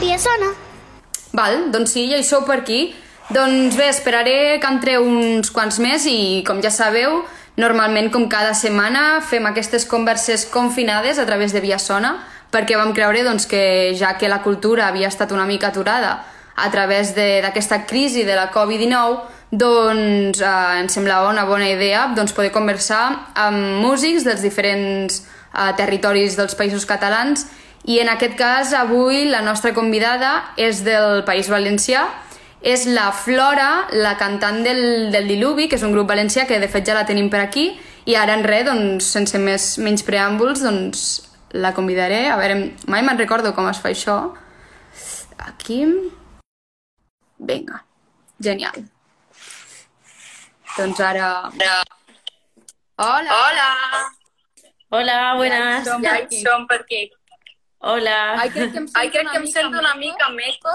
Via sona. Val, doncs sí, ja hi sou per aquí. Doncs bé, esperaré que entreu uns quants més i, com ja sabeu, normalment, com cada setmana, fem aquestes converses confinades a través de Via Sona, perquè vam creure doncs, que ja que la cultura havia estat una mica aturada a través d'aquesta crisi de la Covid-19, doncs eh, ens semblava una bona idea doncs, poder conversar amb músics dels diferents eh, territoris dels països catalans i en aquest cas avui la nostra convidada és del País Valencià, és la Flora, la cantant del, del Diluvi, que és un grup valencià que de fet ja la tenim per aquí, i ara en res, doncs, sense més, menys preàmbuls, doncs la convidaré. A veure, mai me'n recordo com es fa això. Aquí. Vinga, genial. Doncs ara... Hola! Hola! Hola, buenas. som Ja per aquí. som per aquí. Hola. Ai, crec que em sento, Ai, crec que em sento una mica meco.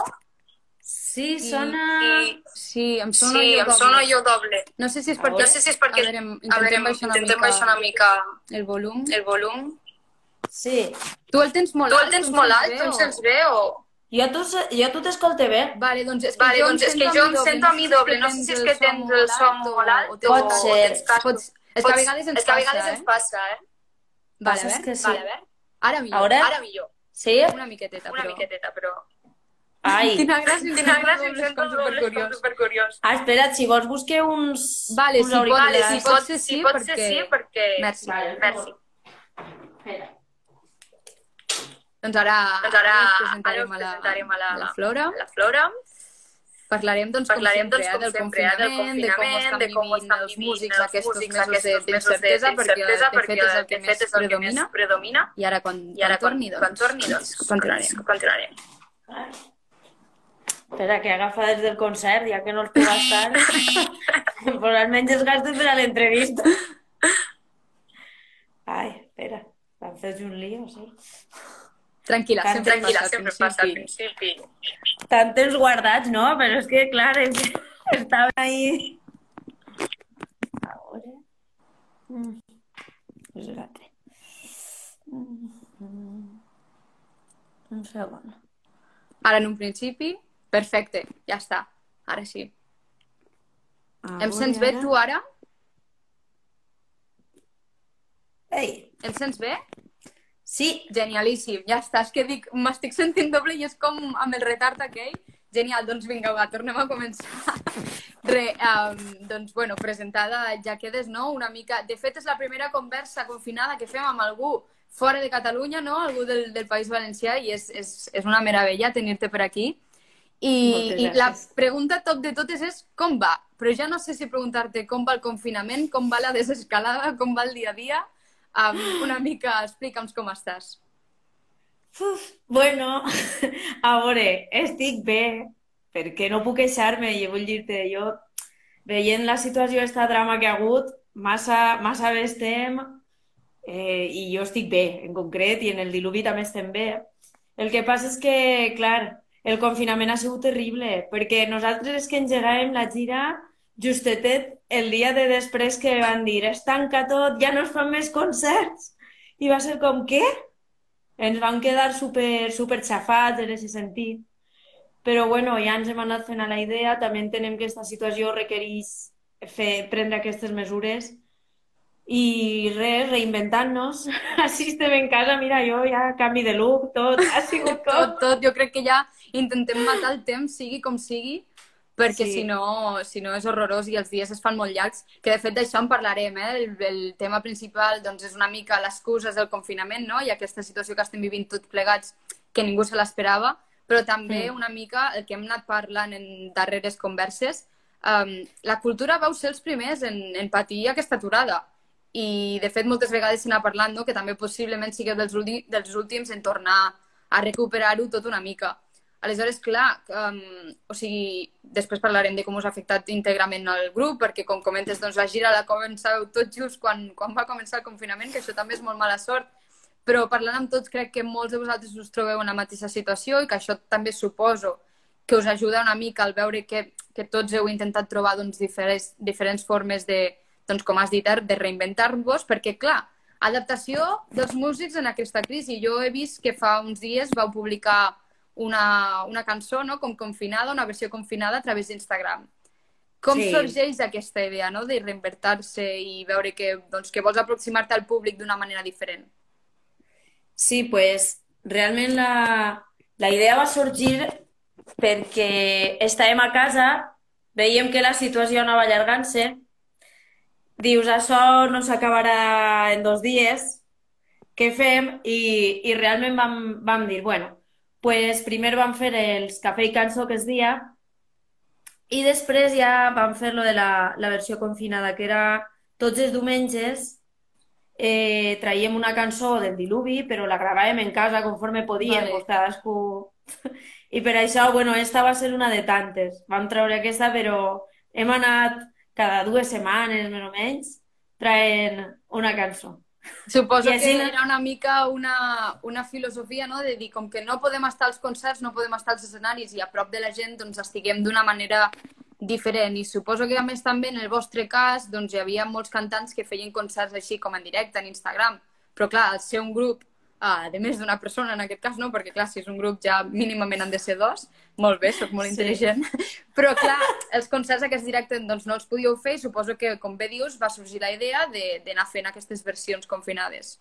Sí, sona... I... Sí, em sona Sí, jo em doble. sona jo doble. No sé si és perquè... No sé si és perquè... A veure, A veure, intentem baixar una intentem mica baixar una mica el volum. el volum. Sí. Tu el tens molt Tu alt? el tens molt alt? Tu em o- sents bé o...? Jo, tu, jo tu t'escolte bé. Vale, doncs és que Vale, jo doncs em és que sento jo a em mi sento a mi doble. No sé si és que tens el so molt alt o Pot ser. És que a vegades ens a passa, eh? Vale, a veure. que sí. Vale, a veure. Ara millor. Ara? Ara millor. Sí? Una miqueteta, Una però... miqueteta, però... Ai. Quina gràcia, Quina gràcia, em sento supercuriós. supercuriós. Ah, espera't, si vols busque uns... Vale, uns si pot- auriculars. si Si pot ser ser sí, sí, pot ser perquè- sí, perquè... Merci. Vale. Merci. Espera. Doncs ara, Doncs ara, us ara presentarem, us a, la, presentarem a la, la Flora. La Flora. Parlarem, doncs, Parlarem, com doncs, sempre, com eh, del, sempre, eh, del confinament, de com confinament, estan de com vivint els músics aquests mesos aquests mesos d'incertesa, de- perquè, d'incertesa, de fet, és el que més fet és el que predomina. més predomina. I ara, quan, I ara, quan torni, quan, doncs, quan torni, doncs, continuarem. continuarem. Espera, que agafa des del concert, ja que no els puc gastar. pues almenys els gasto per a l'entrevista. Ai, espera. Vam fer un lío, sí. Tranquil·la, Tan sempre Tranquil·la, passa al sempre passa al principi. Tant temps guardats, no? Però és que, clar, és que estaven ahí... A veure... Mm. És l'altre. Mm. Un segon. Ara, en un principi, perfecte, ja està. Ara sí. Em sents bé, ara. tu, ara? Ei, Em sents bé? Sí, Genialíssim, ja està. És que dic, m'estic sentint doble i és com amb el retard aquell. Genial, doncs vinga, va, tornem a començar. Re, um, doncs, bueno, presentada ja quedes, no?, una mica... De fet, és la primera conversa confinada que fem amb algú fora de Catalunya, no?, algú del, del País Valencià, i és, és, és una meravella tenir-te per aquí. I, I la pregunta top de totes és com va? Però ja no sé si preguntar-te com va el confinament, com va la desescalada, com va el dia a dia. Um, una mica, explica'ns com estàs. Uf, bueno, a veure, estic bé, perquè no puc queixar-me, i vull dir-te, jo, veient la situació, esta drama que ha hagut, massa, massa bé estem, eh, i jo estic bé, en concret, i en el diluvi també estem bé. El que passa és que, clar, el confinament ha sigut terrible, perquè nosaltres és que engegàvem la gira justetet el dia de després que van dir es tanca tot, ja no es fan més concerts. I va ser com, què? Ens vam quedar super, super xafats en aquest sentit. Però bueno, ja ens hem anat fent a la idea, també entenem que aquesta situació requereix fer, prendre aquestes mesures i res, reinventant-nos. Així estem en casa, mira, jo ja canvi de look, tot, ha sigut tot, com... tot. Jo crec que ja intentem matar el temps, sigui com sigui, perquè Sí. si, no, si no és horrorós i els dies es fan molt llargs, que de fet d'això en parlarem, eh? El, el tema principal doncs, és una mica l'excusa del confinament, no? I aquesta situació que estem vivint tots plegats, que ningú se l'esperava, però també Mm. una mica el que hem anat parlant en darreres converses, um, la cultura vau ser els primers en, en patir aquesta aturada. I, de fet, moltes vegades se n'ha parlat, no?, que també possiblement sigueu dels, dels últims en tornar a recuperar-ho tot una mica. Aleshores, clar, um, o sigui, després parlarem de com us ha afectat íntegrament el grup, perquè, com comentes, doncs, la gira la començàveu tot just quan, quan va començar el confinament, que això també és molt mala sort, però parlant amb tots crec que molts de vosaltres us trobeu en la mateixa situació i que això també suposo que us ajuda una mica al veure que, que tots heu intentat trobar doncs, diferents, diferents formes de, doncs, com has dit, de reinventar-vos, perquè, clar, adaptació dels músics en aquesta crisi. Jo he vist que fa uns dies vau publicar una, una cançó, no?, com confinada, una versió confinada a través d'Instagram. Com Sí. sorgeix aquesta idea, no?, de reinventar-se i veure que, doncs, que vols aproximar-te al públic d'una manera diferent? Sí, pues realment la, la idea va sorgir perquè estàvem a casa, veiem que la situació anava allargant-se, dius, això no s'acabarà en dos dies, què fem? I, i realment vam, vam dir, bueno, pues primer vam fer els Cafè i Cançó, que es dia, i després ja vam fer lo de la, la versió confinada, que era tots els diumenges eh, traiem una cançó del diluvi, però la gravàvem en casa conforme podíem, Vale. cadascú... I per això, bueno, esta va ser una de tantes. Vam treure aquesta, però hem anat cada dues setmanes, més o menys, traient una cançó. Suposo I que així- era una mica una, una filosofia, no?, de dir, com que no podem estar als concerts, no podem estar als escenaris i a prop de la gent, doncs estiguem d'una manera diferent. I suposo que, a més, també en el vostre cas, doncs hi havia molts cantants que feien concerts així com en directe, en Instagram. Però, clar, al ser un grup ah, de més d'una persona, en aquest cas no, perquè, clar, si és un grup ja mínimament han de ser dos. Molt bé, sóc molt Sí. intel·ligent. Però, clar, els concerts aquests directes doncs, no els podíeu fer i suposo que, com bé dius, va sorgir la idea de- d'anar fent aquestes versions confinades.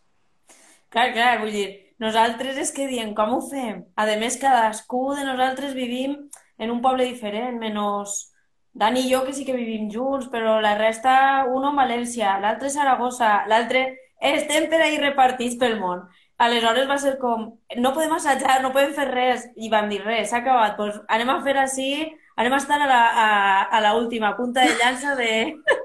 Clar, clar, vull dir, nosaltres és que diem, com ho fem? A més, cadascú de nosaltres vivim en un poble diferent, menys Dani i jo, que sí que vivim junts, però la resta, un en València, l'altre a Saragossa, l'altre... Estem per ahir repartits pel món. Aleshores va ser com, no podem assajar, no podem fer res. I vam dir, res, s'ha acabat. Pues anem a fer així, anem a estar a la, a, a la última punta de llança de,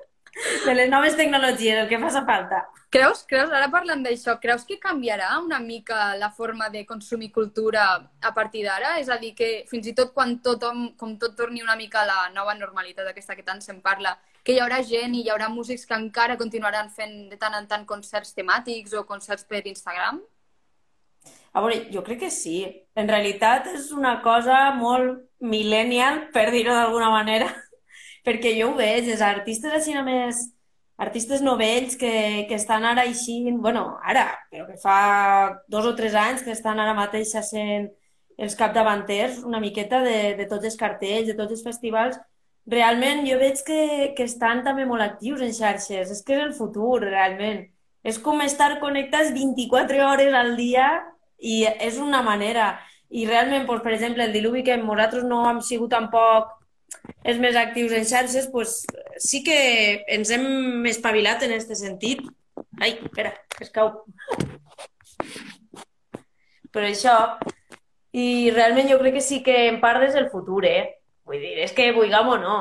de les noves tecnologies, el que faci falta. Creus, creus, ara parlant d'això, creus que canviarà una mica la forma de consumir cultura a partir d'ara? És a dir, que fins i tot quan tothom, com tot torni una mica a la nova normalitat aquesta que tant se'n parla, que hi haurà gent i hi haurà músics que encara continuaran fent de tant en tant concerts temàtics o concerts per Instagram? A veure, jo crec que sí. En realitat és una cosa molt millennial, per dir-ho d'alguna manera, perquè jo ho veig, els artistes així només, artistes novells que, que estan ara així, bueno, ara, però que fa dos o tres anys que estan ara mateix sent els capdavanters una miqueta de, de tots els cartells, de tots els festivals, realment jo veig que, que estan també molt actius en xarxes. És que és el futur, realment. És com estar connectats 24 hores al dia i és una manera. I realment, doncs, per exemple, el diluvi que nosaltres no hem sigut tampoc els més actius en xarxes, doncs, sí que ens hem espavilat en aquest sentit. Ai, espera, que es cau. Però això, i realment jo crec que sí que en part és el futur, eh? Vull dir, és que vulguem o no,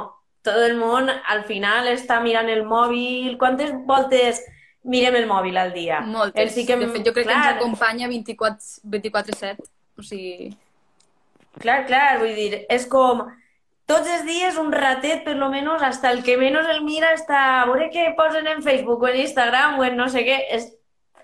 tot el món al final està mirant el mòbil. Quantes voltes mirem el mòbil al dia? Moltes. El sí que... De fet, jo crec que clar, ens acompanya 24 24-7. O sigui... Clar, clar, vull dir, és com tots els dies un ratet, per lo menos, hasta el que menos el mira, està a veure què posen en Facebook o en Instagram o en no sé què. És...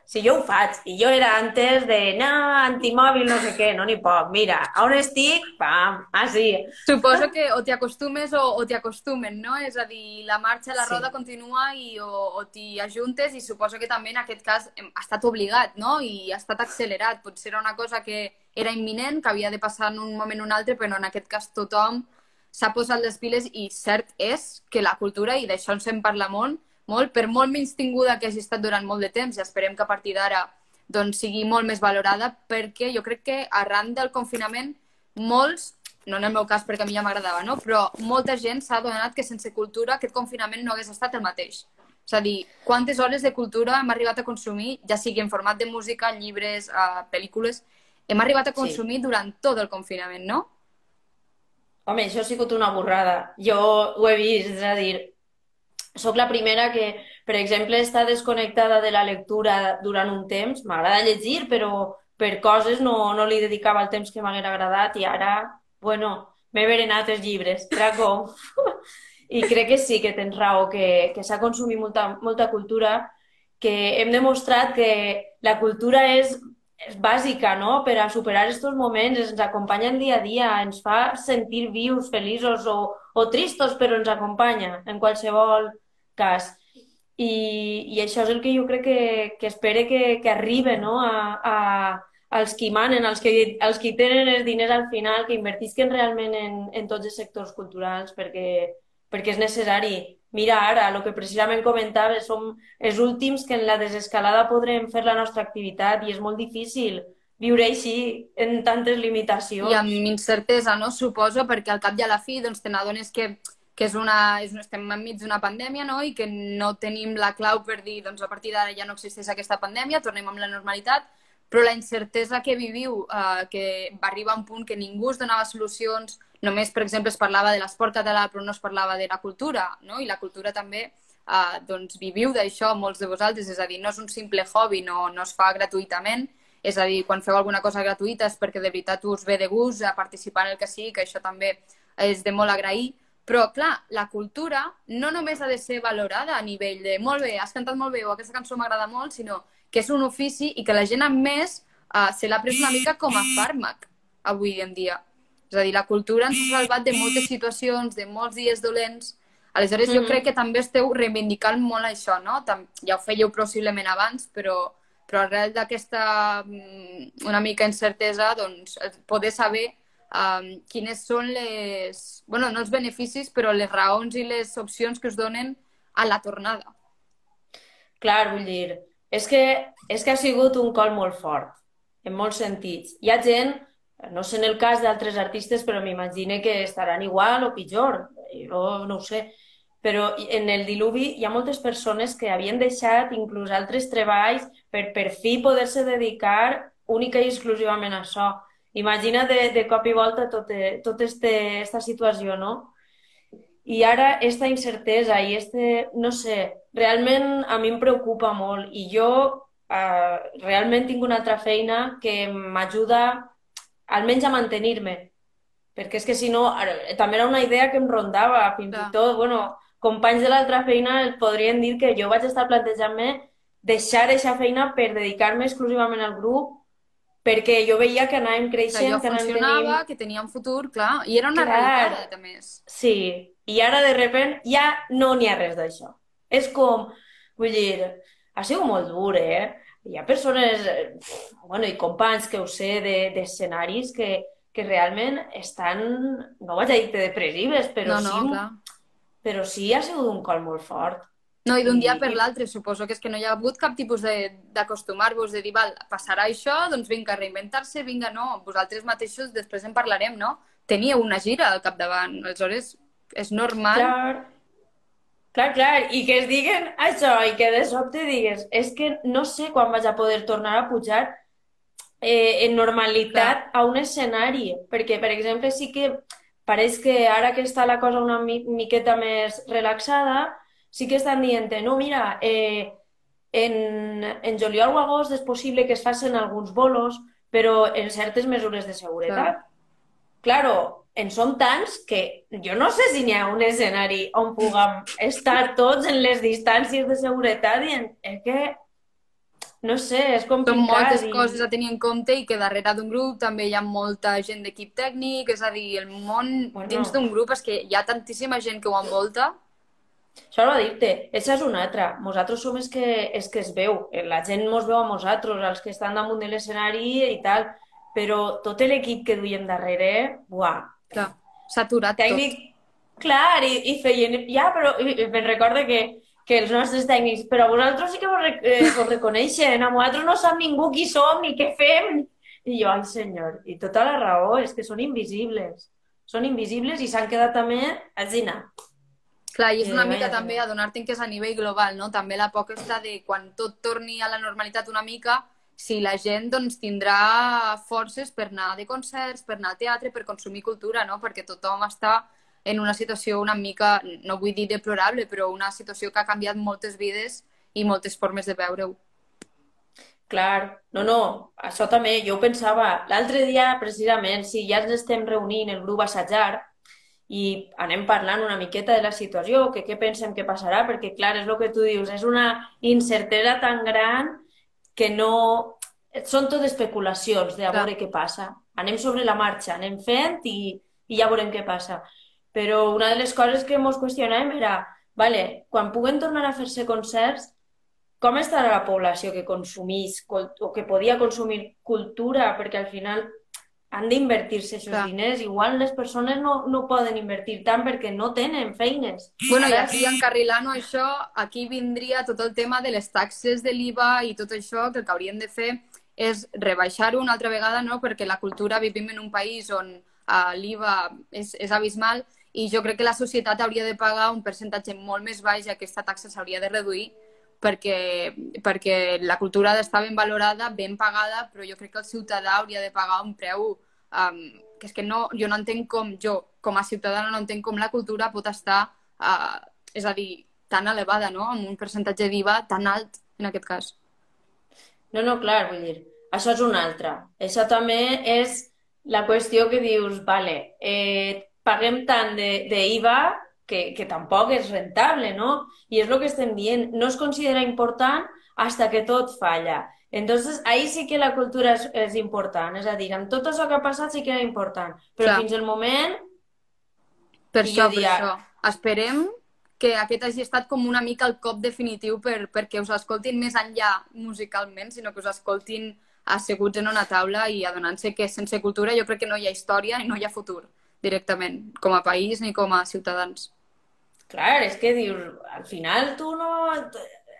Si jo ho faig, i jo era antes de, no, antimòbil, no sé què, no n'hi poc. Mira, on estic? Pam, sí. Suposo que o t'hi acostumes o, o t'hi acostumen, no? És a dir, la marxa, la Sí. roda continua i o, o t'hi ajuntes i suposo que també en aquest cas ha estat obligat, no? I ha estat accelerat. Potser era una cosa que era imminent, que havia de passar en un moment o un altre, però en aquest cas tothom s'ha posat les piles i cert és que la cultura, i d'això ens en parla molt, molt, per molt menys tinguda que hagi estat durant molt de temps, i esperem que a partir d'ara doncs, sigui molt més valorada, perquè jo crec que arran del confinament molts, no en el meu cas perquè a mi ja m'agradava, no? però molta gent s'ha adonat que sense cultura aquest confinament no hagués estat el mateix. És a dir, quantes hores de cultura hem arribat a consumir, ja sigui en format de música, llibres, uh, pel·lícules, hem arribat a consumir sí. durant tot el confinament, no? Home, això ha sigut una borrada. Jo ho he vist, és a dir, sóc la primera que, per exemple, està desconnectada de la lectura durant un temps. M'agrada llegir, però per coses no, no li dedicava el temps que m'haguera agradat i ara, bueno, m'he berenat els llibres. Era. I crec que sí que tens raó, que, que s'ha consumit molta, molta cultura, que hem demostrat que la cultura és, és bàsica, no?, per a superar aquests moments, ens acompanya el dia a dia, ens fa sentir vius, feliços o, o tristos, però ens acompanya en qualsevol cas. i, i això és el que jo crec que, que espere que, que arribi no? a, a, als qui manen, als que, als qui tenen els diners al final, que invertisquen realment en, en tots els sectors culturals, perquè, perquè és necessari. Mira ara, el que precisament comentava, som els últims que en la desescalada podrem fer la nostra activitat i és molt difícil viure així, en tantes limitacions. I amb incertesa, no? Suposo, perquè al cap i a la fi doncs, te n'adones que que és una, és, estem enmig d'una pandèmia no? i que no tenim la clau per dir doncs a partir d'ara ja no existeix aquesta pandèmia, tornem amb la normalitat, però la incertesa que viviu, eh, que va arribar a un punt que ningú es donava solucions, només, per exemple, es parlava de l'esport català però no es parlava de la cultura, no? i la cultura també eh, doncs viviu d'això molts de vosaltres, és a dir, no és un simple hobby, no, no es fa gratuïtament, és a dir, quan feu alguna cosa gratuïta és perquè de veritat us ve de gust a participar en el que sigui, que això també és de molt agrair, però, clar, la cultura no només ha de ser valorada a nivell de molt bé, has cantat molt bé o aquesta cançó m'agrada molt, sinó que és un ofici i que la gent amb més uh, se l'ha pres una mica com a fàrmac avui en dia. És a dir, la cultura ens ha salvat de moltes situacions, de molts dies dolents. Aleshores, mm -hmm. jo crec que també esteu reivindicant molt això, no? Ja ho fèieu possiblement abans, però, però arrel d'aquesta mm, una mica incertesa, doncs, poder saber um, quines són les... bueno, no els beneficis, però les raons i les opcions que us donen a la tornada. Clar, vull dir, és que, és que ha sigut un col molt fort, en molts sentits. Hi ha gent, no sé en el cas d'altres artistes, però m'imagino que estaran igual o pitjor, jo no ho sé, però en el diluvi hi ha moltes persones que havien deixat inclús altres treballs per per fi poder-se dedicar única i exclusivament a això. Imagina de, de cop i volta tota tot este, esta situació, no? I ara esta incertesa i este, no sé, realment a mi em preocupa molt i jo eh, realment tinc una altra feina que m'ajuda almenys a mantenir-me. Perquè és que si no, ara, també era una idea que em rondava, fins Clar. i tot, bueno, companys de l'altra feina podrien dir que jo vaig estar plantejant-me deixar aquesta feina per dedicar-me exclusivament al grup perquè jo veia que anàvem creixent, que, que funcionava, tenint... que tenia un futur, clar, i era una clar, realitat, a més. Sí, i ara de repent ja no n'hi ha res d'això. És com, vull dir, ha sigut molt dur, eh? Hi ha persones, bueno, i companys que ho sé d'escenaris de, que, que realment estan, no vaig a dir depressives, però no, no, sí, clar. però sí ha sigut un col molt fort. No, i d'un dia per l'altre, suposo que és que no hi ha hagut cap tipus d'acostumar-vos, de, de dir, val, passarà això, doncs vinga, reinventar-se, vinga, no, vosaltres mateixos després en parlarem, no? Teníeu una gira al capdavant, aleshores és normal. Clar, clar, clar, i que es diguen això, i que de sobte digues, és que no sé quan vaig a poder tornar a pujar eh, en normalitat clar. a un escenari, perquè, per exemple, sí que pareix que ara que està la cosa una mi miqueta més relaxada, sí que estan dient, no, mira, eh, en, en juliol o agost és possible que es facin alguns bolos, però en certes mesures de seguretat. Clar. Claro, en som tants que jo no sé si n'hi ha un escenari on puguem estar tots en les distàncies de seguretat i en, és que no sé, és complicat. Són moltes i... coses a tenir en compte i que darrere d'un grup també hi ha molta gent d'equip tècnic, és a dir, el món bueno. dins d'un grup és que hi ha tantíssima gent que ho envolta això va dir-te, aquesta és una altra. Nosaltres som els que, els que es veu. La gent mos veu a nosaltres, els que estan damunt de l'escenari i tal, però tot l'equip que duiem darrere, buah. Clar, s'ha aturat Tècnic, tot. Clar, i, i feien... Ja, però me'n recordo que, que els nostres tècnics, però vosaltres sí que vos, eh, vos reconeixen, a vosaltres no sap ningú qui som ni què fem. I jo, ai senyor, i tota la raó és que són invisibles. Són invisibles i s'han quedat també a dinar. Clar, i és una mica també adonar-te que és a nivell global, no? També la por està de quan tot torni a la normalitat una mica, si la gent doncs, tindrà forces per anar de concerts, per anar al teatre, per consumir cultura, no? Perquè tothom està en una situació una mica, no vull dir deplorable, però una situació que ha canviat moltes vides i moltes formes de veure-ho. Clar, no, no, això també, jo ho pensava. L'altre dia, precisament, si ja ens estem reunint el grup assajar, i anem parlant una miqueta de la situació, que què pensem que passarà, perquè clar, és el que tu dius, és una incertesa tan gran que no... Són tot especulacions de a veure què passa. Anem sobre la marxa, anem fent i, i ja veurem què passa. Però una de les coses que ens qüestionàvem era vale, quan puguen tornar a fer-se concerts, com estarà la població que consumís o que podia consumir cultura? Perquè al final han d'invertir-se aquests Clar. diners. Igual les persones no, no poden invertir tant perquè no tenen feines. Bueno, i aquí encarrilant això, aquí vindria tot el tema de les taxes de l'IVA i tot això, que el que haurien de fer és rebaixar-ho una altra vegada, no? perquè la cultura vivim en un país on uh, l'IVA és, és abismal i jo crec que la societat hauria de pagar un percentatge molt més baix i aquesta taxa s'hauria de reduir perquè, perquè la cultura ha d'estar ben valorada, ben pagada, però jo crec que el ciutadà hauria de pagar un preu um, que és que no, jo no entenc com, jo com a ciutadana no entenc com la cultura pot estar, uh, és a dir, tan elevada, no?, amb un percentatge d'IVA tan alt, en aquest cas. No, no, clar, vull dir, això és una altra. Això també és la qüestió que dius, vale, eh, paguem tant d'IVA que, que tampoc és rentable, no? I és el que estem dient, no es considera important hasta que tot falla. Entonces, ahí sí que la cultura és, és important, és a dir, amb tot això que ha passat sí que era important, però Clar. fins al moment Per això, per això. Esperem que aquest hagi estat com una mica el cop definitiu per, perquè us escoltin més enllà musicalment, sinó que us escoltin asseguts en una taula i adonant-se que sense cultura jo crec que no hi ha història i no hi ha futur directament, com a país ni com a ciutadans. Clar, és que dius, al final tu no...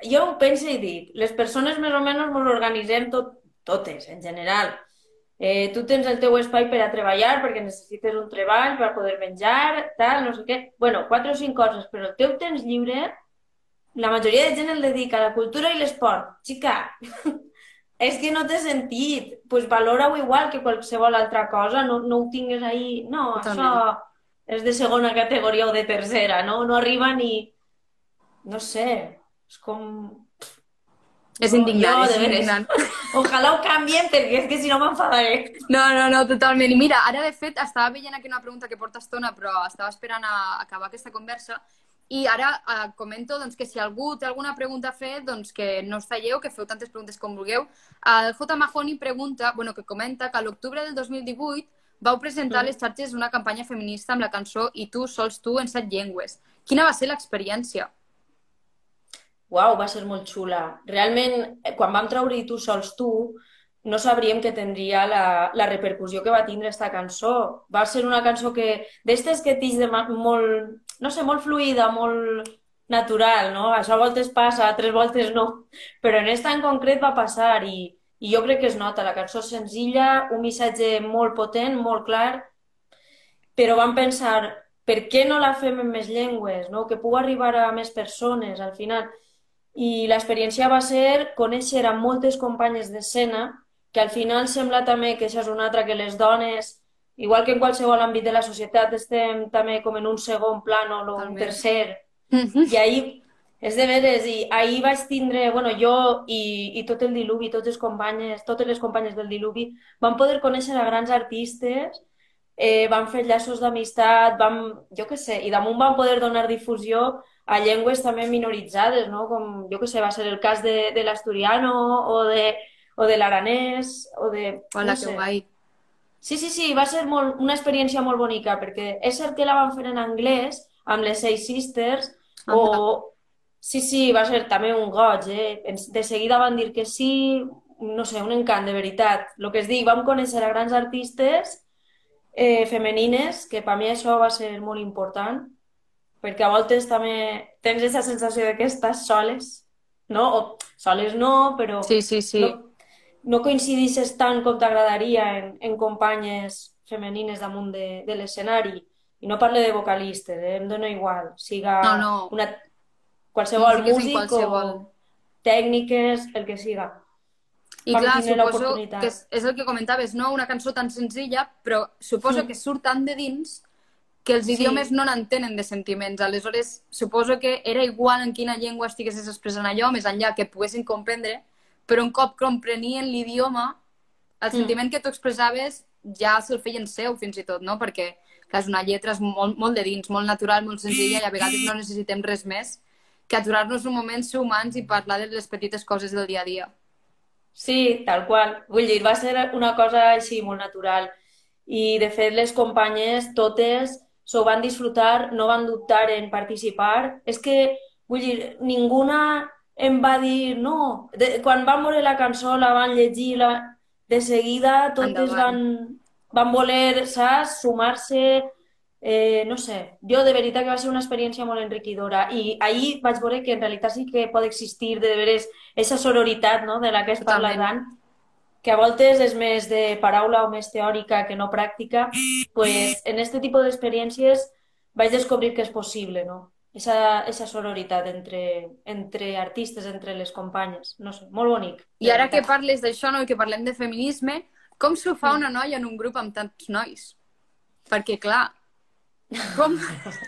Jo ho penso i dic, les persones més o menys ens organitzem tot, totes, en general. Eh, tu tens el teu espai per a treballar perquè necessites un treball per poder menjar, tal, no sé què. Bueno, quatre o cinc coses, però el teu temps lliure, la majoria de gent el dedica a la cultura i l'esport. Xica, és que no té sentit. pues valora-ho igual que qualsevol altra cosa, no, no ho tingues ahí... No, Totalment. això és de segona categoria o de tercera, no? No arriba ni... No sé, és com... És No, indignant, és indignant. Ojalà ho canvien perquè és que si no m'enfadaré. No, no, no, totalment. I mira, ara de fet estava veient aquí una pregunta que porta estona, però estava esperant a acabar aquesta conversa i ara eh, comento doncs, que si algú té alguna pregunta a fer, doncs que no us talleu, que feu tantes preguntes com vulgueu. El J. Mahoney pregunta, bueno, que comenta que a l'octubre del 2018 vau presentar a les xarxes una campanya feminista amb la cançó I tu, sols tu, en set llengües. Quina va ser l'experiència? Uau, va ser molt xula. Realment, eh, quan vam treure I tu sols tu, no sabríem que tindria la, la repercussió que va tindre esta cançó. Va ser una cançó que, d'estes que tens de molt, no sé, molt fluida, molt natural, no? Això a voltes passa, altres voltes no. Però en esta en concret va passar i, i jo crec que es nota. La cançó senzilla, un missatge molt potent, molt clar, però vam pensar, per què no la fem en més llengües, no? Que pugui arribar a més persones, al final. I l'experiència va ser conèixer a moltes companyes d'escena, que al final sembla també que això és una altra que les dones, igual que en qualsevol àmbit de la societat, estem també com en un segon plan o un tercer. I ahir, és de veres, i ahir vaig tindre, bueno, jo i, i tot el diluvi, totes les companyes, totes les companyes del diluvi, vam poder conèixer a grans artistes, eh, vam fer llaços d'amistat, vam, jo què sé, i damunt vam poder donar difusió a llengües també minoritzades, no? Com, jo què sé, va ser el cas de, de l'asturiano o de, o de l'aranès o de... Hola, no que sé. guai. Sí, sí, sí, va ser molt, una experiència molt bonica, perquè és cert que la vam fer en anglès, amb les Seis Sisters, Ah, o... Sí, sí, va ser també un goig, eh? De seguida van dir que sí, no sé, un encant, de veritat. El que es dic, vam conèixer a grans artistes eh, femenines, que per mi això va ser molt important, perquè a voltes també tens aquesta sensació de que estàs soles, no? O soles no, però Sí, sí, sí. no, no coincidisses tant com t'agradaria en, en companyes femenines damunt de, de l'escenari. I no parle de vocalistes, eh? em dona igual. Siga No, no. una, qualsevol en músic qualsevol. o tècniques, el que siga. I vam clar, suposo que és, és el que comentaves, no? Una cançó tan senzilla, però suposo Mm. que surt tant de dins que els Sí. idiomes no n'entenen de sentiments. Aleshores, suposo que era igual en quina llengua estiguessis expressant allò, més enllà que poguessin comprendre, però un cop comprenien l'idioma, el Mm. sentiment que tu expressaves ja se'l feien seu, fins i tot, no? Perquè, clar, és una lletra és molt, molt de dins, molt natural, molt senzilla, i a vegades no necessitem res més que aturar-nos un moment, ser humans i parlar de les petites coses del dia a dia. Sí, tal qual. Vull dir, va ser una cosa així molt natural. I, de fet, les companyes totes s'ho van disfrutar, no van dubtar en participar. És que, vull dir, ninguna em va dir no. De, quan van veure la cançó, la van llegir, la... de seguida totes Endavant. van, van voler, saps, sumar-se, eh, no sé, jo de veritat que va ser una experiència molt enriquidora i ahir vaig veure que en realitat sí que pot existir de veres aquesta sororitat no, de la que es parla tant, que a voltes és més de paraula o més teòrica que no pràctica, pues en este tipus d'experiències vaig descobrir que és possible, no? Esa, esa sororitat entre, entre artistes, entre les companyes, no sé, molt bonic. I ara que parles d'això, no, que parlem de feminisme, com s'ho fa una noia en un grup amb tants nois? Perquè, clar, com...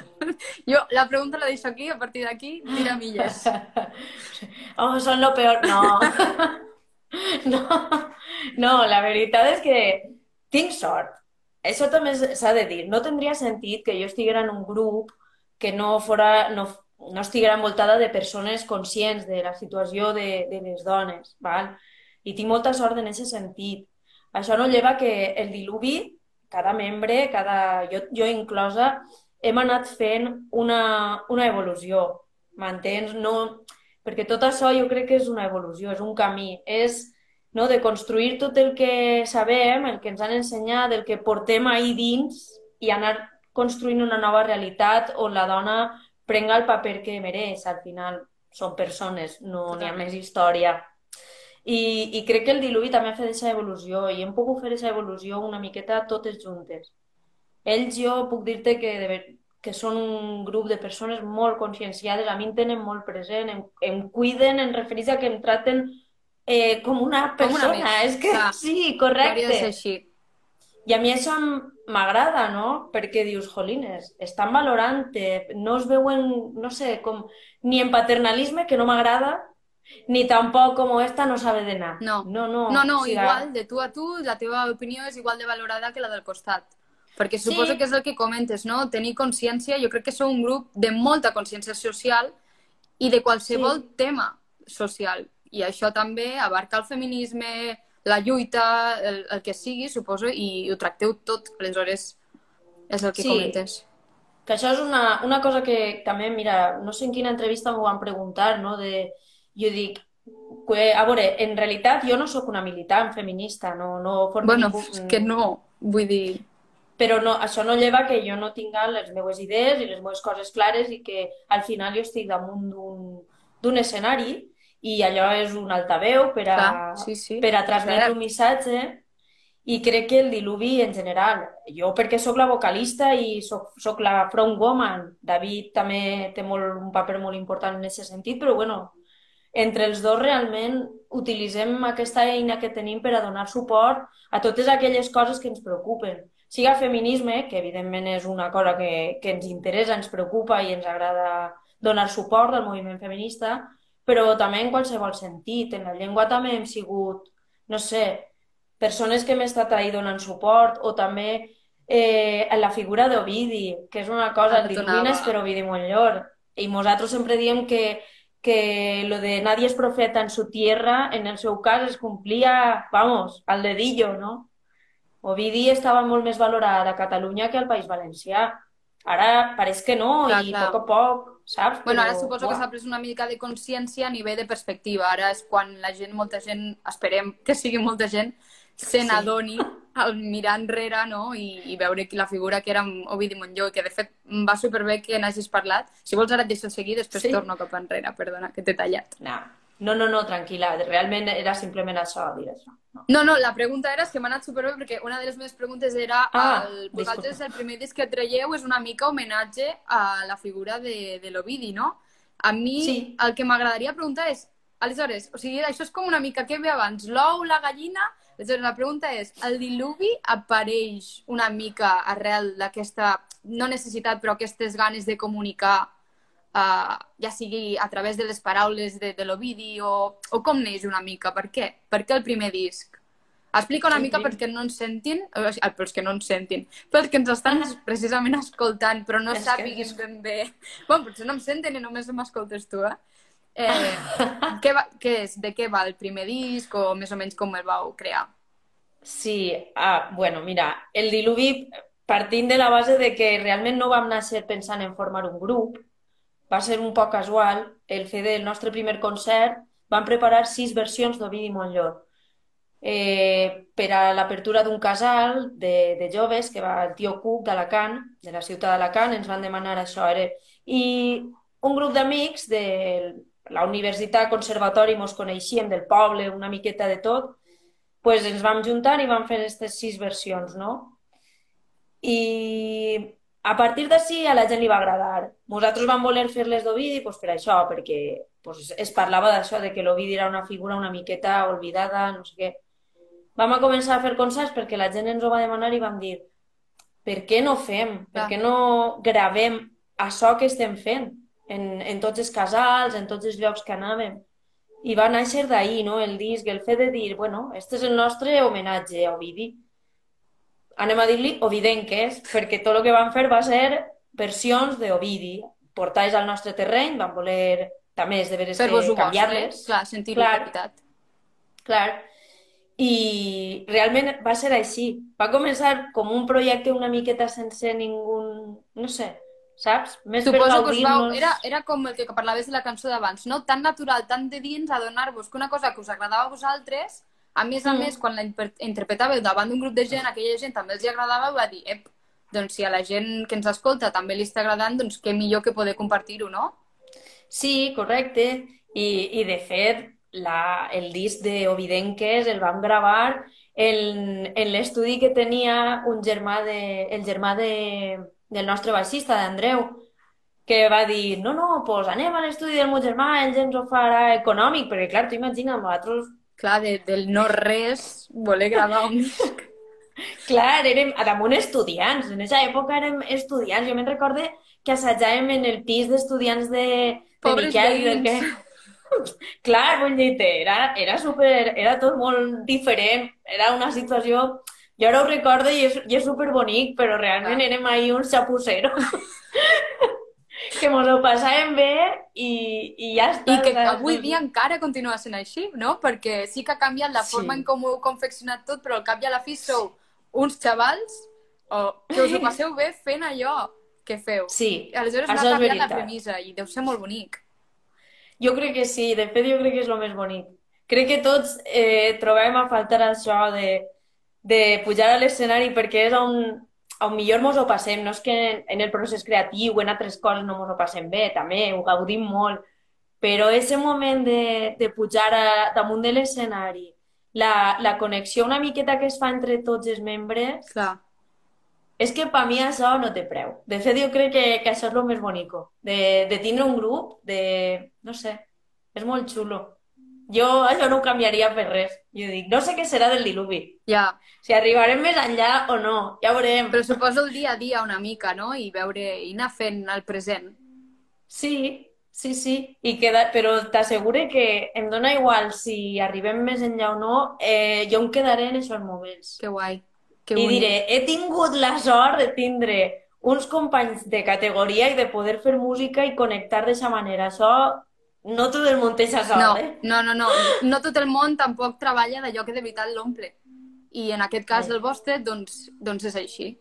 Jo la pregunta la deixo aquí, a partir d'aquí, tira milles. Oh, son lo peor. No. No, no, la veritat és que tinc sort. Això també s'ha de dir. No tindria sentit que jo estiguera en un grup que no fora, no, no estiguera envoltada de persones conscients de la situació de, de les dones, val? I tinc molta sort en aquest sentit. Això no lleva que el diluvi, cada membre, cada, jo, jo inclosa, hem anat fent una, una evolució, m'entens? No, perquè tot això jo crec que és una evolució, és un camí, és no, de construir tot el que sabem, el que ens han ensenyat, el que portem ahir dins i anar construint una nova realitat on la dona prenga el paper que mereix. Al final són persones, no n'hi ha més història. I, I crec que el diluvi també ha fet aquesta evolució i hem pogut fer aquesta evolució una miqueta totes juntes. Ells jo puc dir-te que, de, que són un grup de persones molt conscienciades, a mi em tenen molt present, em, em cuiden en referència a que em traten eh, com una Com una persona. més, és que clar. sí, Hauria de correcte. ser així. I a mi això m'agrada, no? Perquè dius, jolines, estan valorant-te, no es veuen, no sé, com, ni en paternalisme, que no m'agrada, ni tampoc com esta no sabe de nada. No. no, no. No, no, o sigui, igual, de tu a tu, la teva opinió és igual de valorada que la del costat. Perquè suposo Sí. que és el que comentes, no? Tenir consciència, jo crec que sou un grup de molta consciència social i de qualsevol Sí. tema social. I això també abarca el feminisme, la lluita, el, el que sigui, suposo, i ho tracteu tot. Aleshores, és el que Sí. comentes. Que això és una, una cosa que també, mira, no sé en quina entrevista m'ho van preguntar, no? De, jo dic, que, a veure, en realitat jo no sóc una militant feminista, no, no formo Bueno, ningú- és que no, vull dir... però no, això no lleva que jo no tinga les meves idees i les meves coses clares i que al final jo estic damunt d'un escenari i allò és un altaveu per a, Clar, sí, sí. per a transmetre un missatge i crec que el diluvi en general, jo perquè sóc la vocalista i sóc, sóc la frontwoman, David també té molt, un paper molt important en aquest sentit, però bueno, entre els dos realment utilitzem aquesta eina que tenim per a donar suport a totes aquelles coses que ens preocupen. Siga feminisme, que evidentment és una cosa que, que ens interessa, ens preocupa i ens agrada donar suport al moviment feminista, però també en qualsevol sentit. En la llengua també hem sigut, no sé, persones que hem estat ahí donant suport, o també eh, en la figura d'Ovidi, que és una cosa, Ara el tornava. Diluvi és per Ovidi Montllor. I nosaltres sempre diem que, que lo de nadie es profeta en su tierra, en el seu cas es complia, vamos, al dedillo, no? Ovidi estava molt més valorat a Catalunya que al País Valencià. Ara pareix que no, Clar, i clar. a poc a poc, saps? Bueno, ara suposo que buah. s'ha pres una mica de consciència a nivell de perspectiva. Ara és quan la gent, molta gent, esperem que sigui molta gent, se Sí. n'adoni al mirar enrere no? I, i veure la figura que era Ovidi Montllor, que de fet em va superbé que n'hagis parlat. Si vols ara et deixo seguir, després Sí. torno cap enrere, perdona, que t'he tallat. No, no, no, no, tranquil·la. Realment era simplement això, això. No. No, no, la pregunta era, és que m'ha anat superbé perquè una de les meves preguntes era Ah, el, disculpa. vosaltres el primer disc que traieu és una mica homenatge a la figura de, de l'Ovidi, no? A mi Sí. el que m'agradaria preguntar és, aleshores, o sigui, això és com una mica què ve abans, l'ou, la gallina? Aleshores, la pregunta és, el diluvi apareix una mica arrel d'aquesta, no necessitat, però aquestes ganes de comunicar uh, ja sigui a través de les paraules de, de l'Ovidi o, o com neix una mica? Per què? Per què el primer disc? Explica una El mica prim- perquè no ens sentin, o sigui, pels que no ens sentin, pels que ens estan precisament escoltant, però no És que- sàpiguin ben bé... Bueno, potser no em senten i només m'escoltes tu, eh? eh què, va, què és? De què va el primer disc o més o menys com el vau crear? Sí, ah, bueno, mira, el diluvi partint de la base de que realment no vam néixer pensant en formar un grup, va ser un poc casual el fer del nostre primer concert, vam preparar sis versions d'Ovidi Montllor. Eh, per a l'apertura d'un casal de, de joves que va el tio Cuc d'Alacant, de la ciutat d'Alacant, ens van demanar això. Era... I un grup d'amics de la universitat, conservatori, mos coneixíem del poble, una miqueta de tot, pues ens vam juntar i vam fer aquestes sis versions, no? I a partir d'ací a la gent li va agradar. Nosaltres vam voler fer les d'Ovidi pues, per això, perquè pues, es parlava d'això, de que l'Ovidi era una figura una miqueta oblidada, no sé què. Vam a començar a fer concerts perquè la gent ens ho va demanar i vam dir per què no fem? Per què no gravem això que estem fent en, en tots els casals, en tots els llocs que anàvem? I va néixer d'ahir, no?, el disc, el fet de dir, bueno, este és el nostre homenatge a Ovidi anem a dir-li ovidenques, perquè tot el que van fer va ser versions d'Ovidi, portades al nostre terreny, van voler també és de veres Per canviar-les. clar, sentir-ho de Clar. veritat. Clar. I realment va ser així. Va començar com un projecte una miqueta sense ningú... No sé, saps? Més per Suposo que us vau... Era, era com el que parlaves de la cançó d'abans, no? Tan natural, tan de dins, adonar-vos que una cosa que us agradava a vosaltres, a més a Mm. més, quan la inter- interpretàveu davant d'un grup de gent, aquella gent també els hi agradava, va dir, ep, doncs si a la gent que ens escolta també li està agradant, doncs què millor que poder compartir-ho, no? Sí, correcte. I, i de fet, la, el disc d'Ovidenques el vam gravar en, en l'estudi que tenia un germà de, el germà de, del nostre baixista, d'Andreu, que va dir, no, no, pues anem a l'estudi del meu germà, ell ens ho farà econòmic, perquè clar, tu imagina't, nosaltres, Clar, de, del no res, voler gravar un disc. clar, érem damunt estudiants, en aquesta època érem estudiants, jo me'n recorde que assajàvem en el pis d'estudiants de, de Pobres Miquel, veïns. que... Clar, vull dir era, era super, era tot molt diferent, era una situació... Jo ara ho recordo i és, i és super bonic, però realment Clar. érem ahí uns xapuceros que mos ho passàvem bé i, i ja està. I que avui dia encara continua sent així, no? Perquè sí que ha canviat la Sí. forma en com ho heu confeccionat tot, però al cap i a la fi sou uns xavals o que us ho passeu bé fent allò que feu. Sí, Aleshores no això ha és canviat la premissa i deu ser molt bonic. Jo crec que sí, de fet jo crec que és el més bonic. Crec que tots eh, trobem a faltar això de, de pujar a l'escenari perquè és on, on millor mos ho passem. No és que en, el procés creatiu, en altres coses no mos ho passem bé, també ho gaudim molt, però ese moment de, de pujar a, damunt de l'escenari, la, la connexió una miqueta que es fa entre tots els membres, Clar. és que per mi això no té preu. De fet, jo crec que, que això és el més bonico, de, de tindre un grup, de... no sé, és molt xulo. Jo això no ho canviaria per res. Jo dic, no sé què serà del diluvi. Ja, Si arribarem més enllà o no, ja veurem. però suposo el dia a dia una mica, no? I veure, i anar fent el present. Sí, sí, sí. I queda... Però t'assegure que em dona igual si arribem més enllà o no, eh, jo em quedaré en aquests moments. Que guai. Que I bonic. diré, he tingut la sort de tindre uns companys de categoria i de poder fer música i connectar d'aquesta manera. Això no tot el món té aquesta No, eh? no, no, no. No tot el món tampoc treballa d'allò que de veritat l'omple. I en aquest cas del vostre, doncs, doncs és així.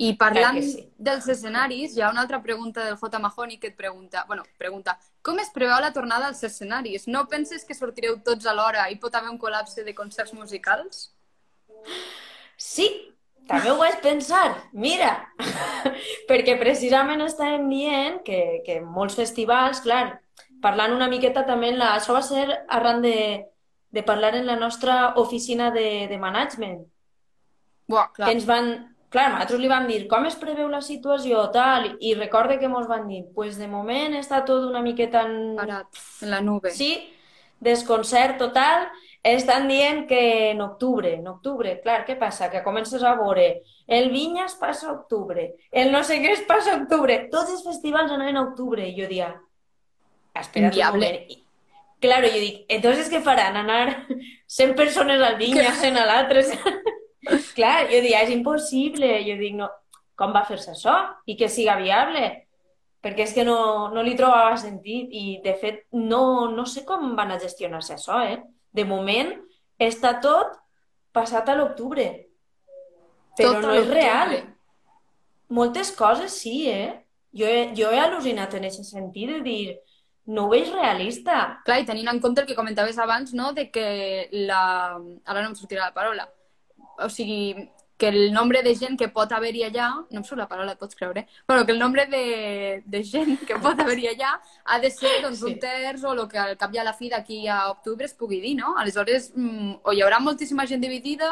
I parlant sí. dels escenaris, hi ha una altra pregunta del J. Mahoney que et pregunta, bueno, pregunta, com es preveu la tornada als escenaris? No penses que sortireu tots alhora i pot haver un col·lapse de concerts musicals? Sí, també ho vaig pensar. Mira, perquè precisament estàvem dient que, que molts festivals, clar, parlant una miqueta també, en la, això va ser arran de, de parlar en la nostra oficina de, de management. Buah, clar. que ens van... Clar, nosaltres li vam dir com es preveu la situació, tal, i recorde que ens van dir, pues de moment està tot una miqueta en... Parat, en la nube. Sí, desconcert total. Estan dient que en octubre, en octubre, clar, què passa? Que comences a veure el Vinya es passa a octubre, el no sé què es passa a octubre, tots els festivals anaven a octubre, i jo dia, espera't un Inviable. moment. I, claro, jo dic, entonces què faran? Anar 100 persones al Vinya, 100 a l'altre? Clar, jo dic, és impossible. Jo dic, no, com va fer-se això? I que siga viable? Perquè és que no, no li trobava sentit i, de fet, no, no sé com van a gestionar-se això, eh? De moment, està tot passat a l'octubre. Però Tot no és real. moltes coses sí, eh? Jo he, jo he al·lucinat en aquest sentit de dir, no ho veig realista. Clar, i tenint en compte el que comentaves abans, no?, de que la... Ara no em sortirà la paraula. O sigui, que el nombre de gent que pot haver-hi allà... No em surt la paraula, pots creure? Bueno, que el nombre de, de gent que pot haver-hi allà ha de ser doncs, Sí. un terç o el que al cap i a la fi d'aquí a octubre es pugui dir, no? Aleshores, mm, o hi haurà moltíssima gent dividida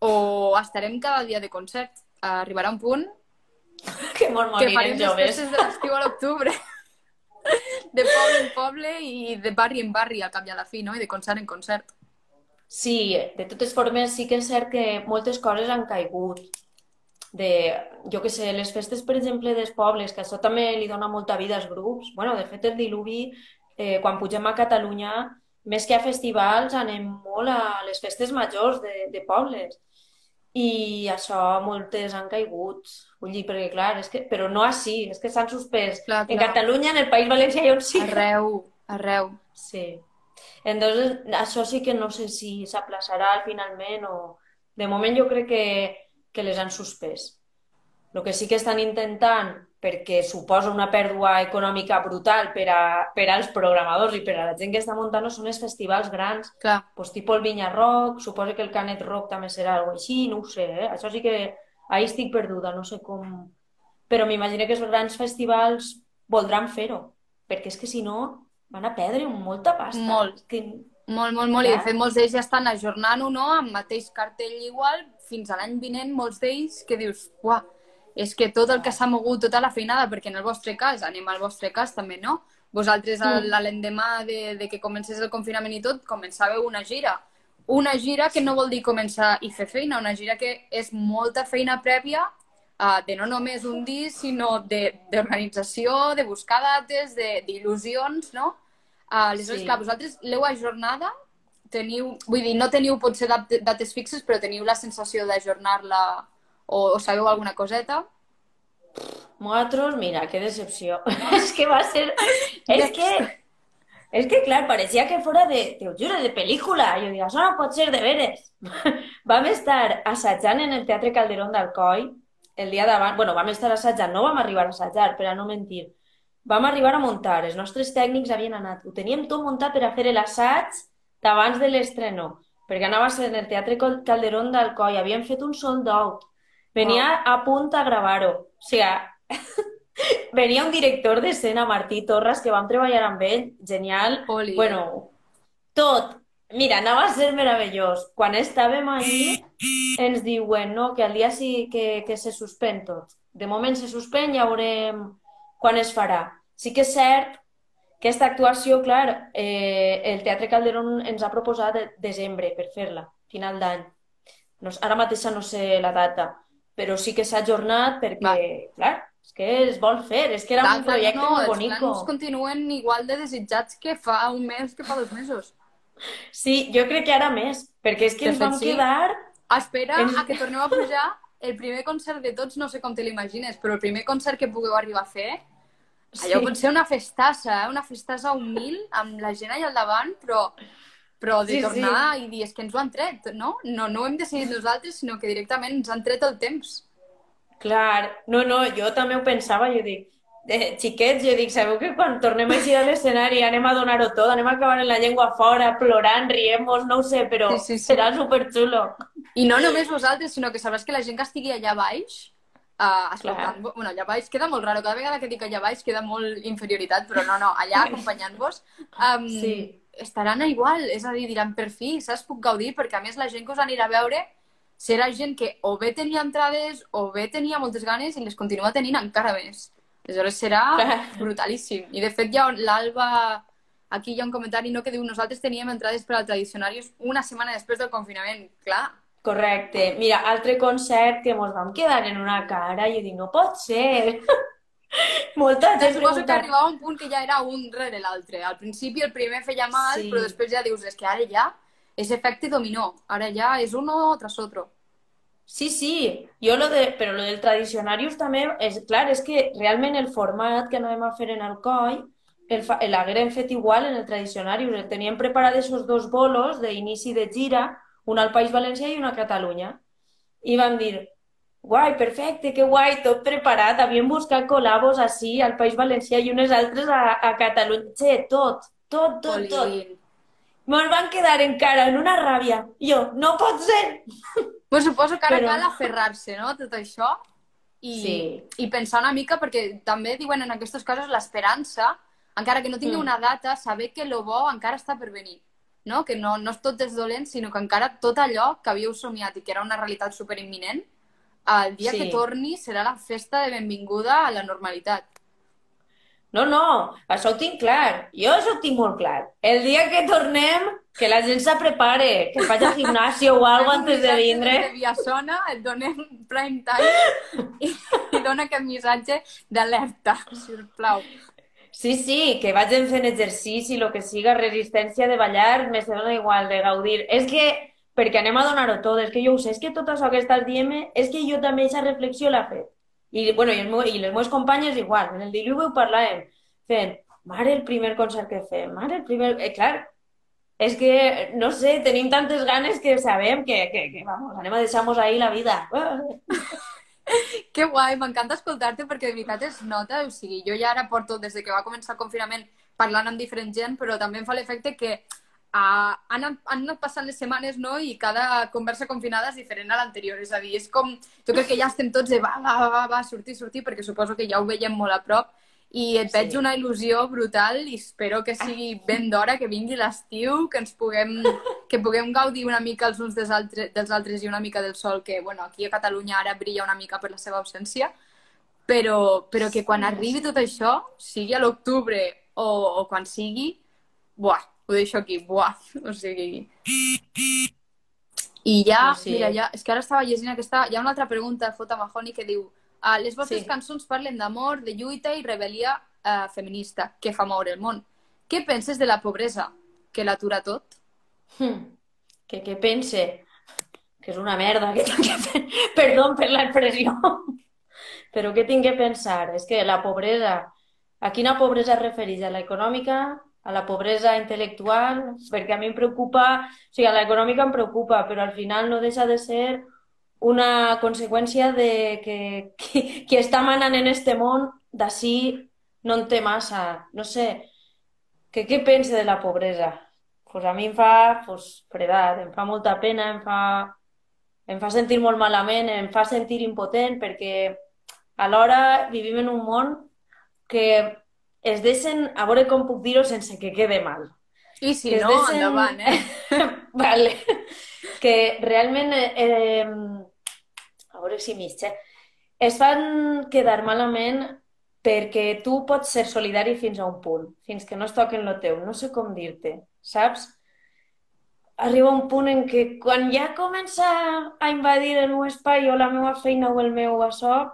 o estarem cada dia de concert. Arribarà un punt Que que farem les joves. festes de l'estiu a l'octubre. De poble en poble i de barri en barri al cap i a la fi, no? I de concert en concert. Sí, de totes formes sí que és cert que moltes coses han caigut. De, jo que sé, les festes, per exemple, dels pobles, que això també li dona molta vida als grups. bueno, de fet, el diluvi, eh, quan pugem a Catalunya, més que a festivals, anem molt a les festes majors de, de pobles. I això moltes han caigut. Vull dir, perquè clar, és que, però no així, és que s'han suspès. Clar, En clar. Catalunya, en el País Valencià i on sí. Arreu, arreu. Sí. Entonces, això sí que no sé si s'aplaçarà finalment o... De moment jo crec que, que les han suspès. El que sí que estan intentant, perquè suposa una pèrdua econòmica brutal per, a, per als programadors i per a la gent que està muntant són els festivals grans, Clar. pues, tipus el Vinya Rock, suposo que el Canet Rock també serà alguna així, no ho sé, eh? Això sí que ahí estic perduda, no sé com... Però m'imagino que els grans festivals voldran fer-ho, perquè és que si no van a perdre molta pasta. Molt. Que... Molt, molt, molt. I de Clar. fet molts d'ells ja estan ajornant-ho, no?, amb mateix cartell igual, fins a l'any vinent, molts d'ells que dius, uah, és que tot el que s'ha mogut, tota la feinada, perquè en el vostre cas, anem al vostre cas també, no? Vosaltres, Mm. l'endemà de, de que comencés el confinament i tot, començàveu una gira. Una gira que no vol dir començar i fer feina, una gira que és molta feina prèvia uh, de no només un disc, sinó de- d'organització, de, de buscar dates, de- d'il·lusions, no? Uh, aleshores, Sí. clar, vosaltres l'heu ajornada, teniu, vull dir, no teniu potser dat- dates fixes, però teniu la sensació d'ajornar-la o, o sabeu alguna coseta? Nosaltres, mira, que decepció. és que va ser... És que... És que, clar, pareixia que fora de, te ho juro, de pel·lícula. Jo dic, això no pot ser de veres. vam estar assajant en el Teatre Calderón d'Alcoi el dia d'abans. Bueno, vam estar assajant, no vam arribar a assajar, per a no mentir. Vam arribar a muntar, els nostres tècnics havien anat. Ho teníem tot muntat per a fer l'assaig d'abans de l'estreno, perquè anava a ser en el Teatre Cal- Calderón d'Alcoi. Havíem fet un sold out. Venia a punt a gravar-ho. O sigui, venia un director d'escena, Martí Torres, que vam treballar amb ell, genial. Oli. Bueno, tot. Mira, anava a ser meravellós. Quan estàvem allí, ens diuen no, que al dia sí que, que se suspèn tot. De moment se suspèn, ja veurem quan es farà. Sí que és cert que aquesta actuació, clar, eh, el Teatre Calderón ens ha proposat de desembre per fer-la, final d'any. No, ara mateixa no sé la data, però sí que s'ha ajornat perquè, Va. clar, és que es vol fer, és que era Clar, un projecte no, molt els bonico. plans continuen igual de desitjats que fa un mes, que fa dos mesos. Sí, jo crec que ara més, perquè és que De ens fet, vam sí. quedar... Espera Ens- a que torneu a pujar el primer concert de tots, no sé com te l'imagines, però el primer concert que pugueu arribar a fer, allò Sí. pot ser una festassa, eh? una festassa humil, amb la gent allà al davant, però, però de Sí, sí. tornar i dir, és que ens ho han tret, no? No, no ho hem decidit nosaltres, sinó que directament ens han tret el temps. Clar, no, no, jo també ho pensava, jo dic, de xiquets, jo dic, sabeu que quan tornem així a l'escenari anem a donar-ho tot, anem a acabar en la llengua fora, plorant, riem-nos, no ho sé, però Sí, sí, sí. serà superxulo. I no només vosaltres, sinó que sabràs que la gent que estigui allà baix, uh, escoltant-vos, bueno, allà baix queda molt raro, cada vegada que dic allà baix queda molt inferioritat, però no, no, allà acompanyant-vos, um, Sí. Estaran igual, és a dir, diran per fi, saps, puc gaudir, perquè a més la gent que us anirà a veure serà gent que o bé tenia entrades o bé tenia moltes ganes i les continua tenint encara més. Aleshores serà brutalíssim. I de fet ja l'Alba, aquí hi ha un comentari no, que diu nosaltres teníem entrades per al Tradicionarius una setmana després del confinament. Clar, Correcte. Mira, altre concert que mos vam quedar en una cara, jo dic, no pot ser. Molta gent Suposo que arribava un punt que ja era un rere l'altre. Al principi el primer feia mal, Sí. però després ja dius, és que ara ja és efecte dominó. Ara ja és uno tras otro. Sí, sí, jo lo de, però lo del Tradicionarius també, és, clar, és que realment el format que anàvem a fer en Alcoi l'haguérem fet igual en el Tradicionarius. El teníem preparat esos dos bolos d'inici de gira, un al País Valencià i un a Catalunya. I vam dir, guai, perfecte, que guai, tot preparat. Havíem buscat col·labos així al País Valencià i unes altres a, a Catalunya. Che, tot, tot, tot, tot. Me'n van quedar encara en una ràbia. Jo, no pot ser! Pues suposo que ara Però- cal aferrar-se, no?, tot això. I, Sí. I pensar una mica, perquè també diuen en aquestes coses l'esperança, encara que no tingui Mm. una data, saber que lo bo encara està per venir. No? Que no, no és tot és dolent, sinó que encara tot allò que havíeu somiat i que era una realitat superimminent, el dia Sí. que torni serà la festa de benvinguda a la normalitat. No, no, això ho tinc clar. Jo això ho tinc molt clar. El dia que tornem, que la gent se prepare, que faci al gimnàsio o algo antes de vindre. De Viasona et donem prime time i, i dona aquest missatge d'alerta, sisplau. Sí, sí, que vagin fent exercici, lo que siga, resistència de ballar, me dona igual, de gaudir. És que, perquè anem a donar-ho tot, és que jo ho sé, és que tot això que estàs dient és que jo també aquesta reflexió l'he fet. I, bueno, i, el meu, i les meves companyes igual, en el diluvi ho parlàvem, fent, mare, el primer concert que fem, mare, el primer... Eh, clar, és que, no sé, tenim tantes ganes que sabem que, que, que vamos, anem a deixar-nos ahí la vida. Que guai, m'encanta escoltar-te perquè de veritat es nota, o sigui, jo ja ara porto des de que va començar el confinament parlant amb diferent gent, però també em fa l'efecte que uh, han, han anat passant les setmanes, no?, i cada conversa confinada és diferent a l'anterior, és a dir, és com, jo crec que ja estem tots de va, va, va, va, sortir, sortir, perquè suposo que ja ho veiem molt a prop, i et Sí. veig una il·lusió brutal i espero que sigui ben d'hora, que vingui l'estiu, que ens puguem, que puguem gaudir una mica els uns dels altres, dels altres i una mica del sol, que bueno, aquí a Catalunya ara brilla una mica per la seva ausència, però, però que quan arribi tot això, sigui a l'octubre o, o quan sigui, buah, ho deixo aquí, buah, o sigui... I ja, Sí, mira, ja, és que ara estava llegint aquesta... Hi ha una altra pregunta de Fota Mahoney que diu uh, les vostres Sí. cançons parlen d'amor, de lluita i rebel·lia uh, feminista que fa moure el món. Què penses de la pobresa, que l'atura tot? Hmm. Que, que pense que és una merda, que Perdó per l'expressió. Però què tinc que pensar? És que la pobresa... A quina pobresa es refereix? A l'econòmica? A la pobresa intel·lectual? Perquè a mi em preocupa... O sigui, a l'econòmica em preocupa, però al final no deixa de ser una conseqüència de que qui, qui està manant en este món d'ací no en té massa. No sé, que què pense de la pobresa? Pues a mi em fa pues, fredat, em fa molta pena, em fa, em fa sentir molt malament, em fa sentir impotent, perquè alhora vivim en un món que es deixen, a veure com puc dir-ho sense que quede mal. I si Que no, deixen- endavant, eh? vale. Que realment, eh, a veure si mitja, es fan quedar malament perquè tu pots ser solidari fins a un punt, fins que no es toquen lo teu. No sé com dir-te, saps? Arriba un punt en què quan ja comença a invadir el meu espai o la meva feina o el meu açò,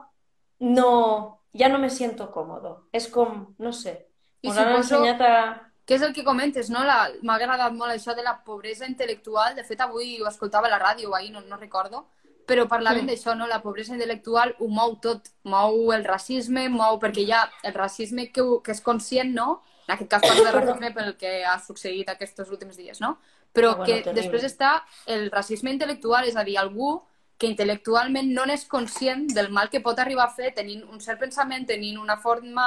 no, ja no me siento còmodo. És com, no sé, I ens han suposo- ensenyat a... Què és el que comentes, no? La- M'ha agradat molt això de la pobresa intel·lectual. De fet, avui ho escoltava a la ràdio, ahir no, no recordo, però parlaven Mm. d'això, no? La pobresa intel·lectual ho mou tot. Mou el racisme, mou... Perquè hi ha el racisme que, que és conscient, no? En aquest cas parlo de racisme pel que ha succeït aquests últims dies, no? Però Ah, bueno, que terrible. després està el racisme intel·lectual, és a dir, algú que intel·lectualment no n'és conscient del mal que pot arribar a fer tenint un cert pensament, tenint una forma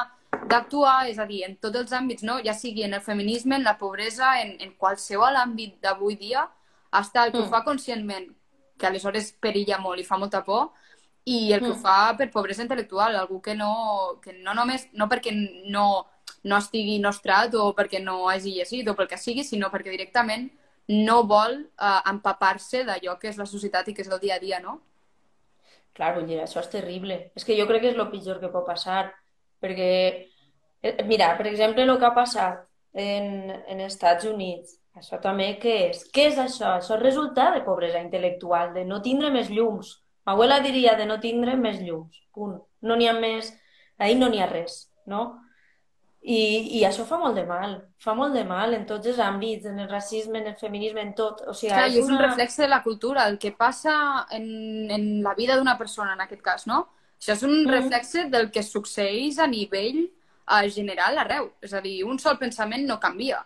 d'actuar, és a dir, en tots els àmbits, no? ja sigui en el feminisme, en la pobresa, en, en qualsevol àmbit d'avui dia, hasta el que Mm. ho fa conscientment, que aleshores perilla molt i fa molta por, i el que ho Mm. fa per pobresa intel·lectual, algú que no, que no només, no perquè no, no estigui nostrat o perquè no hagi llegit o pel que sigui, sinó perquè directament no vol eh, empapar-se d'allò que és la societat i que és el dia a dia, no? Clar, vull dir, això és terrible. És que jo crec que és el pitjor que pot passar, perquè, eh, mira, per exemple, el que ha passat en, en Estats Units, això també què és? Què és això? Això és resultat de pobresa intel·lectual, de no tindre més llums. Ma abuela diria de no tindre més llums, punt. No n'hi ha més, ahir no n'hi ha res, no? I, I això fa molt de mal, fa molt de mal en tots els àmbits, en el racisme, en el feminisme, en tot. O sigui, Clar, és i és un una... reflex de la cultura, el que passa en, en la vida d'una persona, en aquest cas, no? Això és un Mhm. reflex del que succeeix a nivell eh, general arreu. És a dir, un sol pensament no canvia.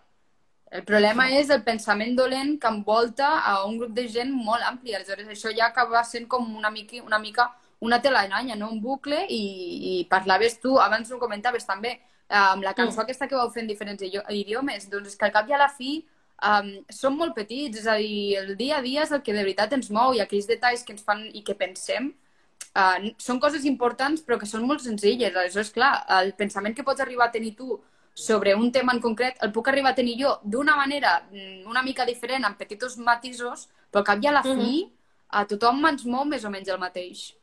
El problema és el pensament dolent que envolta a un grup de gent molt ampli. Aleshores, això ja acaba sent com una mica, una mica una telaranya, no? un bucle, i, i parlaves tu, abans ho comentaves també, amb la cançó Mm. aquesta que vau fer en diferents idio- idiomes, doncs és que al cap i a la fi um, som molt petits, és a dir, el dia a dia és el que de veritat ens mou i aquells detalls que ens fan i que pensem uh, són coses importants però que són molt senzilles. Aleshores, clar, el pensament que pots arribar a tenir tu sobre un tema en concret el puc arribar a tenir jo d'una manera mm, una mica diferent, amb petits matisos, però al cap i a la fi a tothom ens mou més o menys el mateix.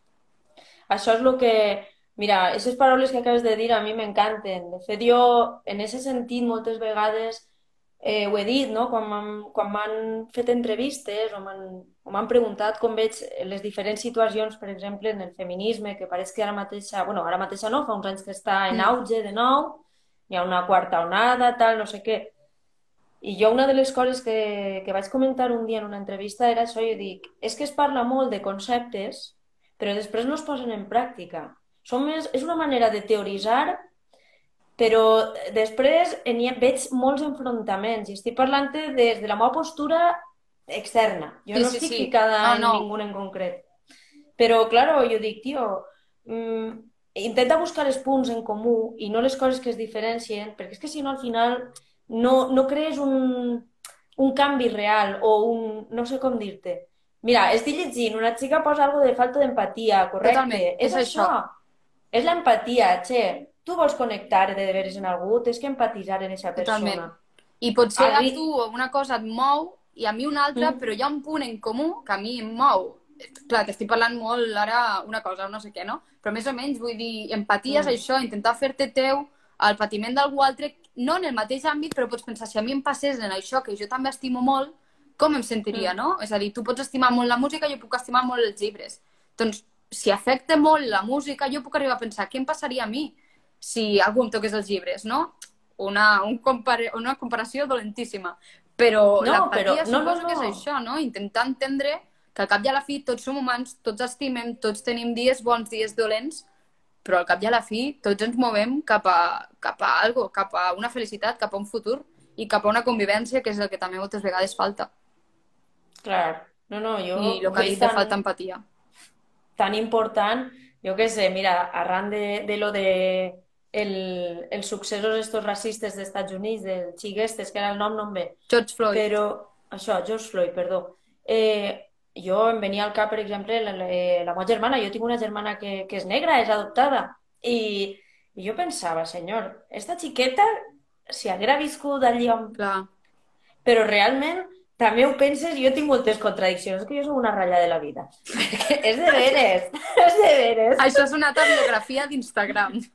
Això és el que... Mira, aquestes paraules que acabes de dir a mi m'encanten. De fet, jo, en aquest sentit, moltes vegades eh, ho he dit, no? Quan m'han fet entrevistes o m'han o m'han preguntat com veig les diferents situacions, per exemple, en el feminisme, que pareix que ara mateixa, bueno, ara mateixa no, fa uns anys que està en Mm. auge de nou, hi ha una quarta onada, tal, no sé què. I jo una de les coses que, que vaig comentar un dia en una entrevista era això, jo dic, és que es parla molt de conceptes, però després no es posen en pràctica. Som més, és una manera de teoritzar, però després en hi ha, veig molts enfrontaments i estic parlant des de la meva postura externa. Jo Sí, no sí, estic sí. ficada No, en no. ningú en concret. Però, claro, jo dic, tio, mm, intenta buscar els punts en comú i no les coses que es diferencien, perquè és que si no al final no, no crees un, un canvi real o un... no sé com dir-te. Mira, estic llegint, una xica posa algo de falta d'empatia, correcte. Totalment, és això. És l'empatia, che. Tu vols connectar de veres en algú, tens que empatitzar en aquesta persona. Totalment. I potser a Arri- tu una cosa et mou i a mi una altra, Mm. però hi ha un punt en comú que a mi em mou. Clar, t'estic parlant molt ara una cosa o no sé què, no? Però més o menys vull dir, empatia és Mm. això, intentar fer-te teu el patiment d'algú altre, no en el mateix àmbit, però pots pensar, si a mi em passés en això que jo també estimo molt, com em sentiria, Mm. no? És a dir, tu pots estimar molt la música, jo puc estimar molt els llibres. Doncs, si afecta molt la música, jo puc arribar a pensar, què em passaria a mi si algú em toqués els llibres, no? Una, un compara una comparació dolentíssima. Però No, però- no, no, suposo que és no. això, no? Intentar entendre que al cap i a la fi tots som humans, tots estimem, tots tenim dies bons, dies dolents, però al cap i a la fi tots ens movem cap a, cap a algo, cap a una felicitat, cap a un futur i cap a una convivència, que és el que també moltes vegades falta. Clar. No, no, jo... I el que ha dit de falta empatia. Tan important, jo què sé, mira, arran de, de lo de el, els successos estos racistes dels Estats Units, del xiguestes, que era el nom, no em ve, George Floyd. però això, George Floyd, perdó. Eh, jo em venia al cap, per exemple, la, la, la meva germana, jo tinc una germana que, que és negra, és adoptada, i, i jo pensava, senyor, esta xiqueta, si haguera viscut allí on... Clar. Però realment també ho penses, jo tinc moltes contradiccions, és que jo soc una ratlla de la vida. És de veres, és de veres. Això és una biografia d'Instagram.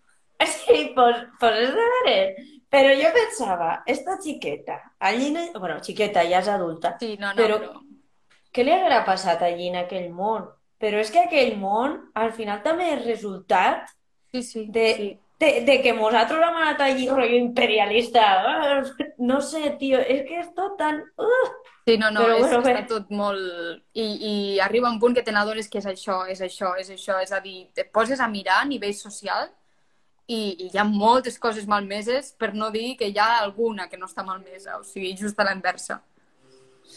Sí, pues, pues és de veres. Però jo pensava, esta xiqueta, allí, bueno, xiqueta, ja és adulta, Sí, no, no, Però- però... què li haguera passat allí en aquell món? Però és que aquell món, al final també és resultat Sí, sí, de, sí. De, de que nosaltres hem anat allí rotllo imperialista. No sé, tio, és que és tot tan... Uh! Sí, no, no, Però és, bueno, bé. està tot molt... I, I arriba un punt que te n'adones que és això, és això, és això. És a dir, te poses a mirar a nivell social i, i hi ha moltes coses malmeses, per no dir que hi ha alguna que no està malmesa, o sigui, just a la inversa.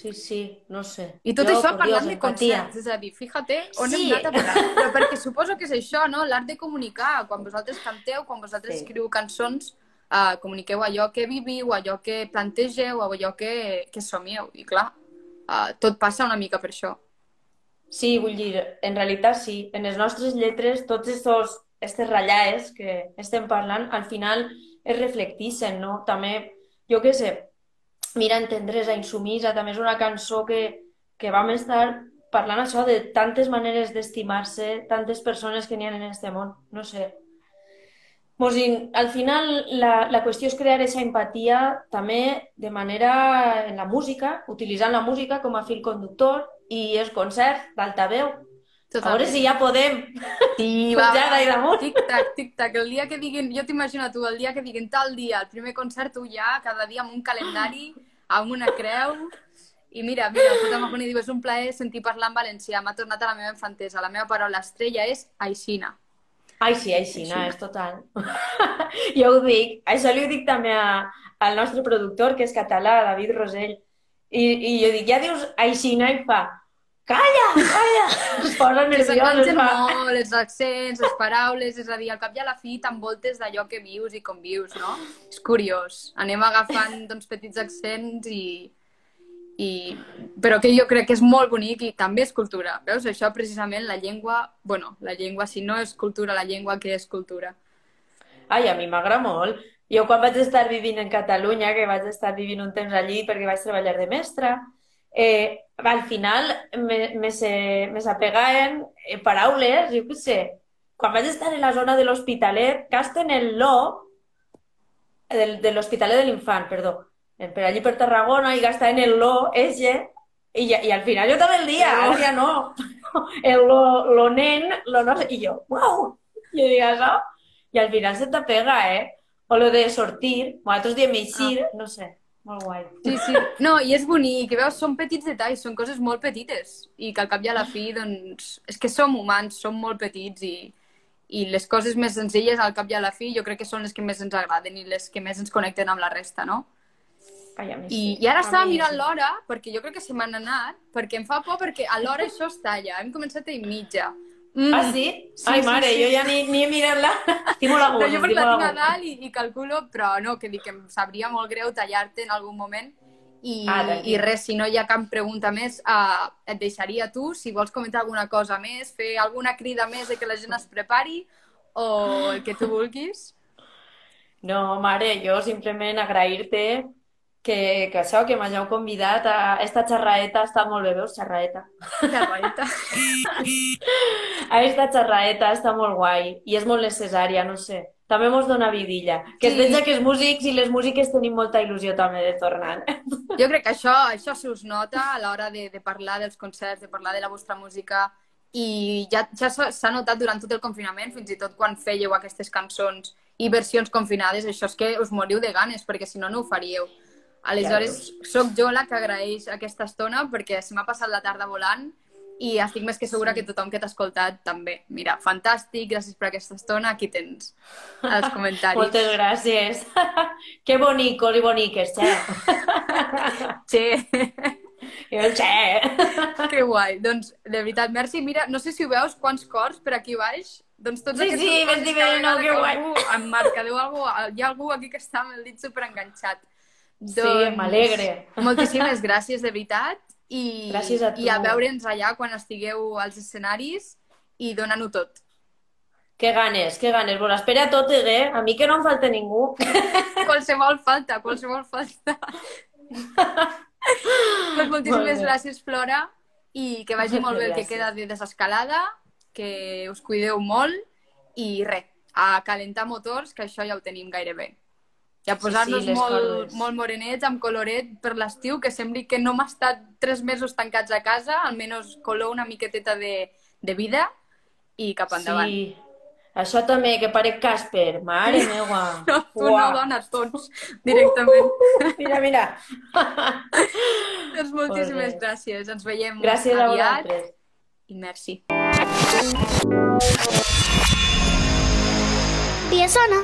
Sí, sí, no sé. I tot Jo, això parlant de concerts, és a dir, fíjate on Sí. hem anat a parar. Però perquè suposo que és això, no? L'art de comunicar. Quan vosaltres canteu, quan vosaltres Sí. escriu cançons, uh, comuniqueu allò que viviu, allò que plantegeu, allò que, que somieu. I clar, uh, tot passa una mica per això. Sí, vull dir, en realitat sí. En les nostres lletres, tots estos, estes ratllaes que estem parlant, al final es reflectixen, no? També, jo què sé, Mira Entendresa, Insumisa, també és una cançó que, que vam estar parlant això de tantes maneres d'estimar-se, tantes persones que n'hi ha en este món, no sé. In- al final, la, la qüestió és crear aquesta empatia també de manera en la música, utilitzant la música com a fil conductor i els concerts d'altaveu. A veure si ja podem Sí, pujar gaire amunt. Tic-tac, tic-tac. El dia que diguin, jo t'imagino tu, el dia que diguin tal dia, el primer concert, tu ja, cada dia amb un calendari, amb una creu... I mira, mira, Jota Mahoney diu, és un plaer sentir parlar en valencià, m'ha tornat a la meva infantesa. La meva paraula estrella és aixina. Ai, sí, aixina, és total. jo ho dic, això li ho dic també a, al nostre productor, que és català, David Rosell. I, I jo dic, ja dius aixina i fa, calla, calla! Es posa nerviós, es s'enganxen fa... molt, els accents, les paraules, és a dir, al cap i a la fi t'envoltes d'allò que vius i com vius, no? És curiós. Anem agafant doncs, petits accents i, i... Però que jo crec que és molt bonic i també és cultura. Veus? Això precisament la llengua... bueno, la llengua, si no és cultura, la llengua que és cultura. Ai, a mi m'agrada molt. Jo quan vaig estar vivint en Catalunya, que vaig estar vivint un temps allí perquè vaig treballar de mestra, eh, al final me, me, se, me s'apegaven eh, paraules, jo què sé, quan vaig estar en la zona de l'Hospitalet, casten el lo, del, de l'Hospitalet de l'Infant, perdó, Eh, per allí per Tarragona, i gastaven el lo, ese, i, i al final jo també el dia, ara ja no. El lo, lo nen, lo no sé, i jo, uau, jo dic això, i al final se t'apega, eh? O lo de sortir, nosaltres diem eixir, no sé, molt guai. Sí, sí. No, i és bonic, veus? Són petits detalls, són coses molt petites i que al cap i a la fi, doncs, és que som humans, som molt petits i, i les coses més senzilles al cap i a la fi jo crec que són les que més ens agraden i les que més ens connecten amb la resta, no? Ai, mi I, sí. i ara A estava mi mirant sí. l'hora, perquè jo crec que se m'han anat, perquè em fa por perquè a l'hora això es talla. Hem començat a i mitja. Mm. Ah, sí? Sí, Ai, sí, mare, sí. jo ja ni, ni he mirat-la. Estic molt a Però gust, jo perquè estic la tinc a dalt i, i calculo, però no, que dic que em sabria molt greu tallar-te en algun moment. I, Ah, tranquil. I res, si no hi ha cap pregunta més, uh, et deixaria tu, si vols comentar alguna cosa més, fer alguna crida més de que la gent es prepari o el que tu vulguis. No, mare, jo simplement agrair-te que, que això, que m'hàgiu convidat a esta xerraeta, ha estat molt bé, veus, xerraeta. Xerraeta. A esta xerraeta està molt guai i és molt necessària, no sé. També mos dona vidilla. Que es Sí. veig que els músics i les músiques tenim molta il·lusió també de tornar. Jo crec que això, això se us nota a l'hora de, de parlar dels concerts, de parlar de la vostra música i ja, ja s'ha notat durant tot el confinament, fins i tot quan fèieu aquestes cançons i versions confinades, això és que us moriu de ganes, perquè si no, no ho faríeu. Aleshores, sóc jo la que agraeix aquesta estona perquè se m'ha passat la tarda volant i estic més que segura que tothom que t'ha escoltat també. Mira, fantàstic, gràcies per aquesta estona, aquí tens els comentaris. Moltes gràcies. que bonicos i boniques, xe. Sí. I el xe. Que guai. Doncs, de veritat, merci. Mira, no sé si ho veus, quants cors per aquí baix. Doncs tots Sí, aquests sí, cors veient, no, que guai. algú Em marca, diu algú, hi ha algú aquí que està amb el dit superenganxat. Sí, m'alegre. Moltíssimes gràcies, de veritat. I, Gràcies a tu. I a veure'ns allà quan estigueu als escenaris i donant-ho tot. Que ganes, que ganes. Vos espera tot, eh? A mi que no em falta ningú. Qualsevol falta, qualsevol falta. doncs moltíssimes gràcies, Flora, i que vagi molt bé el que queda de desescalada, que us cuideu molt i res, a calentar motors, que això ja ho tenim gairebé. I a posar-nos les molt, cordes. molt morenets, amb coloret per l'estiu, que sembli que no hem estat tres mesos tancats a casa, almenys color una miqueteta de, de vida i cap endavant. Sí. Això també, que parec Casper. Mare meua. No, tu Uau. no, dona, tots, directament. Mira, mira. doncs moltíssimes Molt bé. gràcies. Ens veiem Gràcies a aviat vosaltres. i merci. Piesona.